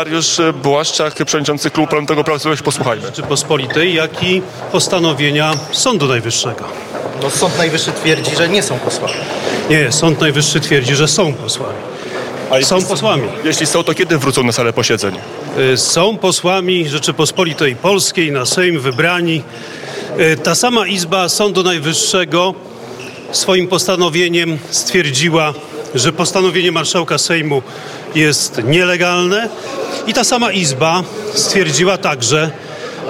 Mariusz Błaszczak, przewodniczący Klubu Parlamentarnego Prawa. Posłuchajmy. Rzeczypospolitej, jak i postanowienia Sądu Najwyższego. No, Sąd Najwyższy twierdzi, że nie są posłami. Nie, Sąd Najwyższy twierdzi, że są posłami. A Są posłami. Jeśli są, to kiedy wrócą na salę posiedzeń? Y, Są posłami Rzeczypospolitej Polskiej na Sejm wybrani. Y, Ta sama Izba Sądu Najwyższego swoim postanowieniem stwierdziła, że postanowienie marszałka Sejmu jest nielegalne i ta sama Izba stwierdziła także,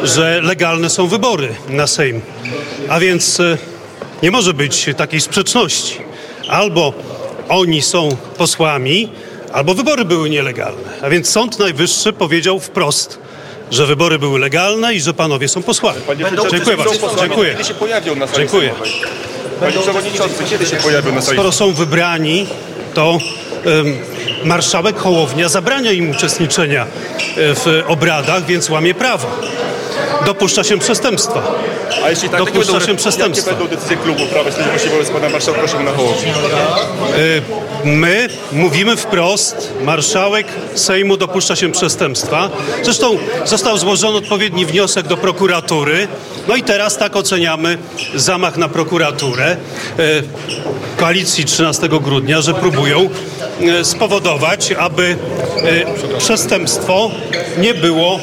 że legalne są wybory na Sejm. A więc y, nie może być takiej sprzeczności. Albo oni są posłami, albo wybory były nielegalne. A więc Sąd Najwyższy powiedział wprost, że wybory były legalne i że panowie są posłami. Panie Dziękuję bardzo. przewodniczący, Dziękuję. Kiedy się pojawią na sali Dziękuję. Panie przewodniczący, kiedy się pojawią na sali Skoro są wybrani, to em, marszałek Hołownia zabrania im uczestniczenia e, w obradach, więc łamie prawo. Dopuszcza się przestępstwa. A jeśli tak, jakie Dopuszcza będą, się jakie przestępstwa. będą decyzje klubu Prawa i Sprawiedliwości wobec pana marszałka Szymona Hołowni? My mówimy wprost, marszałek Sejmu dopuszcza się przestępstwa. Zresztą został złożony odpowiedni wniosek do prokuratury. No i teraz tak oceniamy zamach na prokuraturę e, koalicji 13 grudnia, że próbują e, spowodować, aby przestępstwo nie było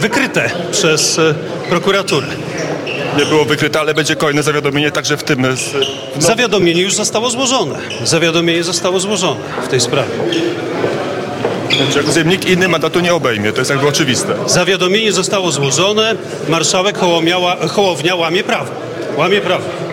wykryte przez e, prokuraturę. Nie było wykryte, ale będzie kolejne zawiadomienie także w tym... Z, no, Zawiadomienie już zostało złożone. Zawiadomienie zostało złożone w tej sprawie. rozumiem, nikt inny mandatu nie obejmie, to jest jakby oczywiste. Zawiadomienie zostało złożone, marszałek Hołownia łamie prawo. Łamie prawo.